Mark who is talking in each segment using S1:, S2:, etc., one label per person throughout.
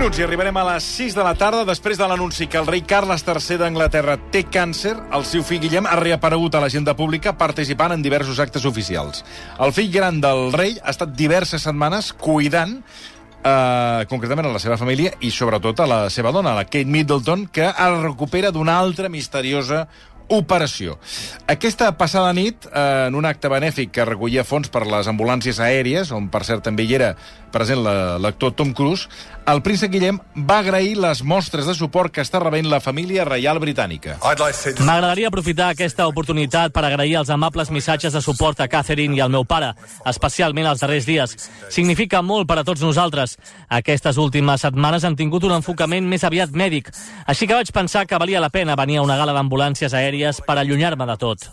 S1: minuts i arribarem a les 6 de la tarda després de l'anunci que el rei Carles III d'Anglaterra té càncer. El seu fill Guillem ha reaparegut a l'agenda pública participant en diversos actes oficials. El fill gran del rei ha estat diverses setmanes cuidant eh, concretament a la seva família i sobretot a la seva dona, la Kate Middleton, que es recupera d'una altra misteriosa operació. Aquesta passada nit, eh, en un acte benèfic que recollia fons per les ambulàncies aèries, on per cert també hi era present la- l'actor Tom Cruise, el príncep Guillem va agrair les mostres de suport que està rebent la família reial britànica.
S2: M'agradaria aprofitar aquesta oportunitat per agrair els amables missatges de suport a Catherine i al meu pare, especialment els darrers dies. Significa molt per a tots nosaltres. Aquestes últimes setmanes han tingut un enfocament més aviat mèdic, així que vaig pensar que valia la pena venir a una gala d'ambulàncies aèries per allunyar-me de tot.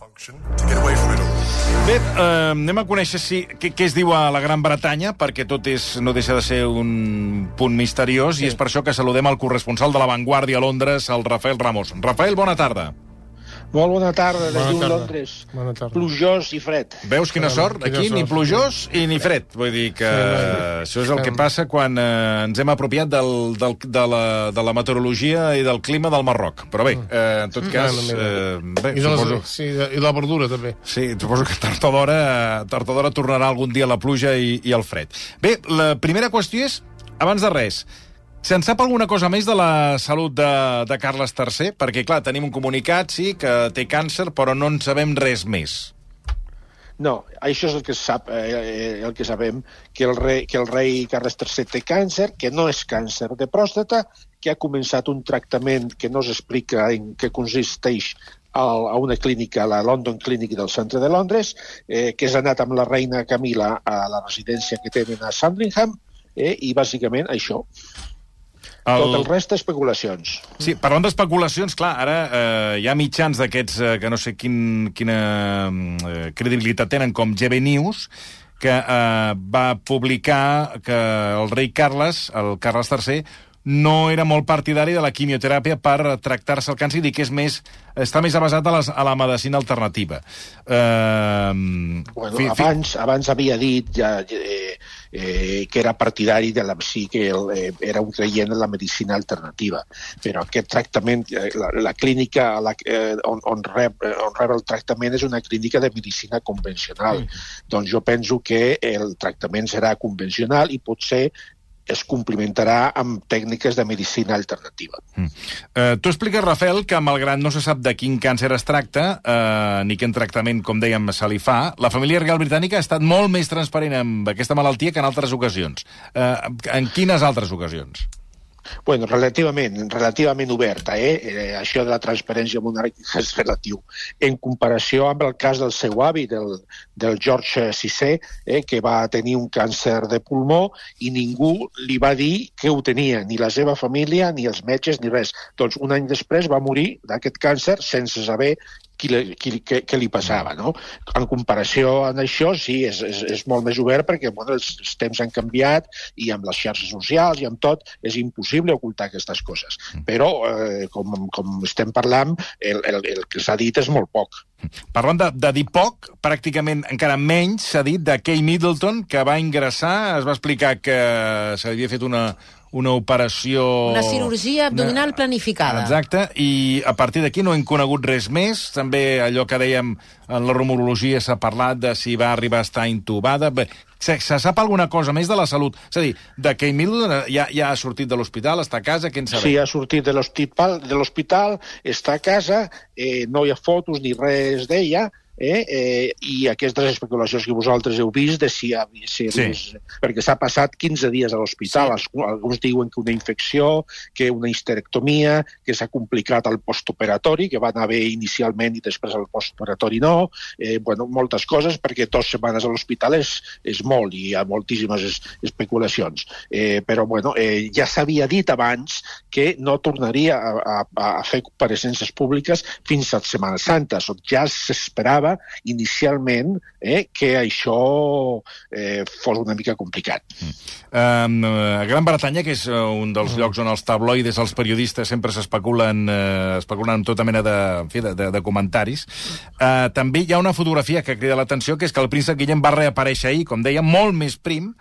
S1: Bé, eh, anem a conèixer si, què, què es diu a la Gran Bretanya, perquè tot és, no deixa de ser un punt misteriós, sí. i és per això que saludem el corresponsal de La Vanguardia a Londres, el Rafael Ramos. Rafael, bona tarda.
S3: Molt bona tarda, des
S4: tarda.
S3: Londres.
S4: Bona tarda.
S3: Plujós i fred.
S1: Veus quina sort?
S4: quina
S1: Aquí ni
S4: sort.
S1: plujós i ni fred. Vull dir que
S4: Sí,
S1: això és el que passa quan eh, ens hem apropiat del, del, de, la, de la meteorologia i del clima del Marroc. Però bé, eh, en tot cas...
S4: Bueno,
S1: Eh, bé,
S4: I, de les,
S1: suposo...
S4: sí, de- I la verdura, també.
S1: Sí, suposo que tard o d'hora tard o d'hora tornarà algun dia la pluja i, i el fred. Bé, la primera qüestió és, abans de res, se'n sap alguna cosa més de la salut de, de Carles III? Perquè, clar, tenim un comunicat, sí, que té càncer, però no en sabem res més.
S3: No, això és el que sap, eh, eh, el que sabem, que el, rei, que el rei Carles III té càncer, que no és càncer de pròstata, que ha començat un tractament que no s'explica en què consisteix a una clínica, a la London Clinic del centre de Londres, eh, que és anat amb la reina Camila a la residència que tenen a Sandringham, eh, i bàsicament això. El... Tot el reste, especulacions.
S1: Sí, parlant d'especulacions, clar, ara eh, hi ha mitjans d'aquests eh, que no sé quin, quina eh, credibilitat tenen, com GB News, que eh, va publicar que el rei Carles, el Carles III, no era molt partidari de la quimioteràpia per tractar-se el càncer i que és més, està més avasat a, les, a la medicina alternativa. Eh,
S3: Bueno, abans, abans havia dit ja, eh, eh, que era partidari de la, sí que el, eh, era un creient en la medicina alternativa, però aquest tractament, eh, la, la clínica a la, eh, on, on, rep, on rep el tractament és una clínica de medicina convencional. Mm. Doncs jo penso que el tractament serà convencional i potser es complementarà amb tècniques de medicina alternativa.
S1: Mm. Eh, tu expliques, Rafael, que malgrat no se sap de quin càncer es tracta, eh, ni quin tractament, com dèiem, se li fa, la família real britànica ha estat molt més transparent amb aquesta malaltia que en altres ocasions. Eh, en quines altres ocasions?
S3: Bueno, relativament, relativament oberta, eh? eh? Això de la transparència monàrquica és relatiu. En comparació amb el cas del seu avi, del, del George VI, eh? que va tenir un càncer de pulmó i ningú li va dir que ho tenia, ni la seva família, ni els metges, ni res. Doncs un any després va morir d'aquest càncer sense saber qui, qui, què, què li passava. No? En comparació amb això, sí, és, és, és molt més obert perquè bueno, els, els temps han canviat i amb les xarxes socials i amb tot és impossible ocultar aquestes coses. Però, eh, com, com estem parlant, el, el, el que s'ha dit és molt poc.
S1: Parlant de, de dir poc, pràcticament encara menys s'ha dit de Kay Middleton, que va ingressar, es va explicar que s'havia fet una, una operació...
S5: Una cirurgia abdominal planificada.
S1: Exacte, i a partir d'aquí no hem conegut res més. També allò que dèiem en la rumorologia s'ha parlat de si va arribar a estar intubada. Bé, se, se sap alguna cosa més de la salut? És a dir, de Kay Middleton ja, ja ha sortit de l'hospital, està a casa, què en sabem?
S3: Sí, ha sortit de l'hospital està a casa, eh, no hi ha fotos ni res d'ella, eh, eh, i aquestes especulacions que vosaltres heu vist de si, ha, si
S1: Sí.
S3: sí. perquè s'ha passat 15 dies a l'hospital, sí. alguns diuen que una infecció, que una histerectomia, que s'ha complicat el postoperatori, que va anar bé inicialment i després el postoperatori no, eh, bueno, moltes coses, perquè dues setmanes a l'hospital és, és molt i hi ha moltíssimes es, especulacions. Eh, però bueno, eh, ja s'havia dit abans que no tornaria a, a, a fer compareixences públiques fins a Setmana Santa. Ja s'esperava inicialment eh, que això eh, fos una mica complicat.
S1: Um, a Gran Bretanya, que és eh, un dels llocs on els tabloides, els periodistes, sempre s'especulen uh, especulen amb tota mena de, en fi, de, de, de comentaris, uh, també hi ha una fotografia que crida l'atenció, que és que el príncep Guillem va reaparèixer ahir, com deia, molt més prim,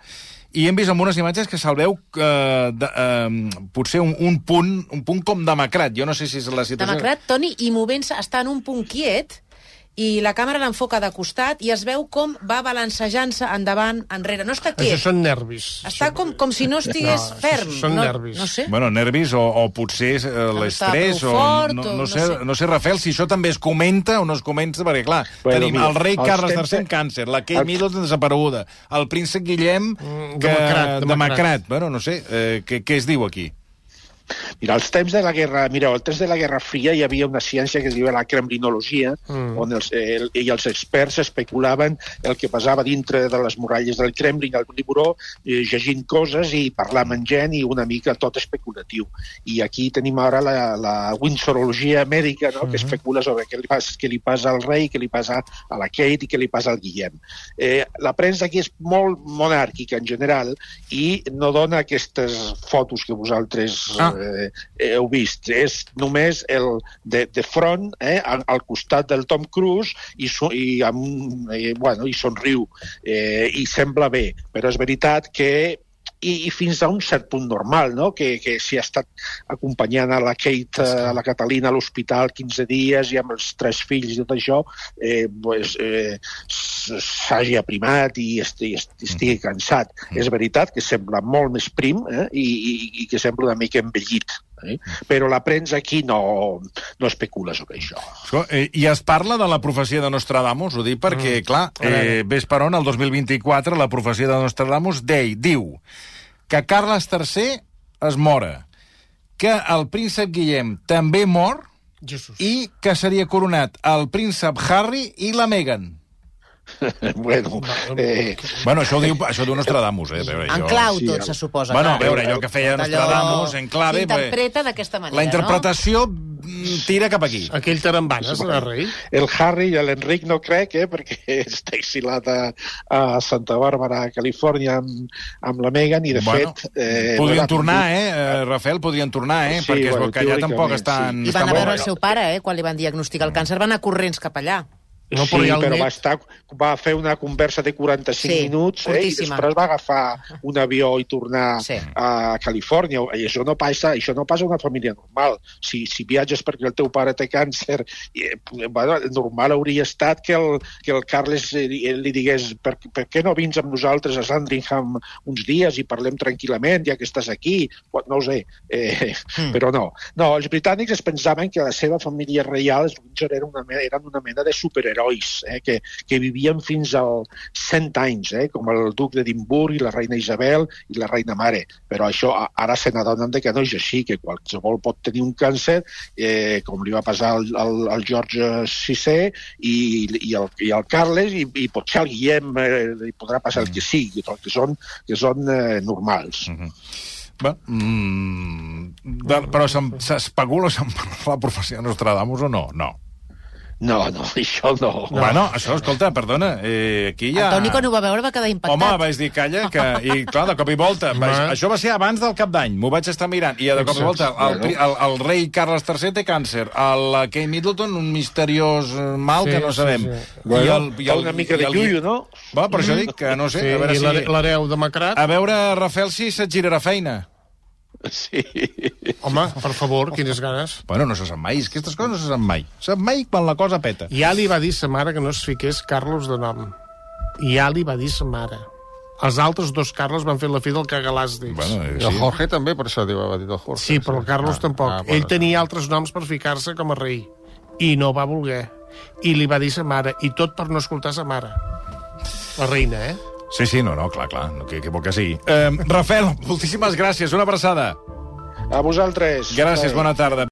S1: i hem vist en unes imatges que se'l veu eh, de, eh, potser un, un, punt, un punt com demacrat. Jo no sé si és la situació...
S5: Demacrat, Toni, i movent-se, està en un punt quiet, i la càmera l'enfoca de costat i es veu com va balancejant-se endavant, enrere. No està
S4: Això
S5: quiet.
S4: són nervis.
S5: Està com, com si no estigués
S4: No,
S5: ferm.
S4: són
S5: no,
S4: nervis.
S5: No sé.
S1: Bueno, nervis o, o potser eh, l'estrès
S5: prou
S1: o
S5: fort,
S1: no,
S5: o
S1: no,
S5: no
S1: sé,
S5: sé.
S1: no sé, Rafael, si això també es comenta o no es comenta, perquè clar,
S3: Bueno,
S1: tenim
S3: mira,
S1: el rei Carles
S3: temps-
S1: III amb càncer, la Kate
S3: el-
S1: Middleton desapareguda, el príncep Guillem
S4: Mm,
S1: que,
S4: demacrat, demacrat.
S1: demacrat. Bueno, no sé, eh, què, què es diu aquí?
S3: Mira, als temps de la Guerra, mira, als temps de la Guerra Fria hi havia una ciència que es diu la kremlinologia,
S4: Mm.
S3: on els, el, i els experts especulaven el que passava dintre de les muralles del Kremlin, al Liburó, eh, llegint coses i parlant amb gent i una mica tot especulatiu. I aquí tenim ara la, la Windsorologia mèdica, no?, que especula sobre què li, passa, què li passa al rei, què li passa a la Kate i què li passa al Guillem. Eh, la premsa aquí és molt monàrquica en general i no dona aquestes fotos que vosaltres
S1: Ah.
S3: Eh, heu vist. És només el de, de front, eh, al, al costat del Tom Cruise, i, so, i, amb, eh, bueno, i somriu, eh, i sembla bé. Però és veritat que i, i fins a un cert punt normal, no? que, que si ha estat acompanyant a la Kate, a la Catalina a l'hospital 15 dies i amb els tres fills i tot això, eh, pues, eh, s'hagi aprimat i estigui, estigui cansat. És veritat que sembla molt més prim eh? I, i, i que sembla una mica envellit. Eh? Però la premsa aquí no, no especula sobre això.
S1: Escolta, eh, I es parla de la profecia de Nostradamus, ho dic perquè, mm. clar, eh, ves per on, el 2024, la profecia de Nostradamus dei, diu que Carles III es mora, que el príncep Guillem també mor
S4: Jesús.
S1: i que seria coronat el príncep Harry i la Meghan.
S3: bueno, eh,
S1: Bueno, això ho diu, això ho diu Nostradamus, eh? A veure,
S5: En
S1: jo...
S5: clau
S3: Sí,
S5: tot, se suposa.
S1: Bueno, a veure, allò que feia Nostradamus en clave...
S5: S'interpreta d'aquesta manera,
S1: La interpretació mm, tira cap aquí.
S4: Aquell tarambanes, el rei.
S3: el Harry i l'Enric no crec, eh, perquè està exilat a, a Santa Bàrbara, a Califòrnia, amb, amb la Megan, i de
S1: Bueno,
S3: fet... Eh,
S1: podrien
S3: no,
S1: tornar, eh, eh, Rafael? Podrien tornar, eh?
S3: Sí,
S1: perquè es
S3: bueno,
S1: veu que allà tampoc estan...
S5: I
S1: estan
S5: van a veure el seu pare, eh, quan li van diagnosticar el càncer. Van anar corrents cap allà.
S4: No,
S3: sí,
S4: però
S3: però
S4: net.
S3: va, estar, va fer una conversa de 45
S5: Sí,
S3: minuts eh, i
S5: curtíssima.
S3: després va agafar un avió i tornar
S5: Sí.
S3: a Califòrnia. I això no passa, això no passa a una família normal. Si, si viatges perquè el teu pare té càncer, i, eh, bueno, el normal hauria estat que el, que el Carles eh, li, li digués per, per què no vins amb nosaltres a Sandringham uns dies i parlem tranquil·lament, ja que estàs aquí? Bueno, no ho sé, eh,
S5: Mm.
S3: però no. No, els britànics es pensaven que la seva família reial, eren una, eren una mena de superherois, eh, que, que vivien fins als 100 anys, eh, com el duc d'Edimburg i la reina Isabel i la reina mare. Però això ara se n'adonen que no és així, que qualsevol pot tenir un càncer, eh, com li va passar al, al, al George VI i, i, el, i el Carles, i, i potser al Guillem eh, li podrà passar el que sigui, que són, que són eh, normals.
S1: Bueno, mm, de, però s'especula se'n parla la profecia de Nostradamus o no? No.
S3: No, no, això no.
S1: no. Bueno, això, escolta, perdona, eh, aquí ha...
S5: El Toni, quan ho va veure, va quedar impactat.
S1: Home, vaig dir, calla, que... I, clar, de cop i volta... Vaig,
S4: Home.
S1: això va ser abans del cap d'any, m'ho vaig estar mirant, i de cop i volta el, el, el, el rei Carles III té càncer, el Kate Middleton, un misteriós eh, mal
S4: Sí,
S1: que no
S4: sí,
S1: sabem.
S4: sí.
S3: Bueno, una mica de
S1: i el-
S3: llullo, no?
S1: Va, per això dic que, no sé,
S4: Sí,
S1: a veure
S4: I
S1: si...
S4: l'here- l'hereu demacrat.
S1: A veure, Rafael, si se't girarà feina.
S3: Sí.
S4: Home, per favor, quines ganes.
S1: Bueno, no se sap mai, és que aquestes coses no se sap mai. Se sap mai quan la cosa peta.
S4: Ja li va dir sa mare que no es fiqués Carlos de nom. Ja li va dir sa mare. Els altres dos Carles van fer la fi del cagalàsdics.
S1: Bueno, eh,
S6: I el
S1: sí.
S6: Jorge també, per això diu, va dir el Jorge.
S4: Sí, però el Carlos tampoc.
S6: Ah,
S4: Ell
S6: bueno.
S4: tenia altres noms per ficar-se com a rei. I no va voler. I li va dir sa mare. I tot per no escoltar sa mare. La reina, eh?
S1: Sí, sí, no, no, clar, clar, no, que, que vol que sigui. Eh, Rafael, moltíssimes gràcies, una abraçada.
S3: A vosaltres.
S1: Gràcies, bona tarda.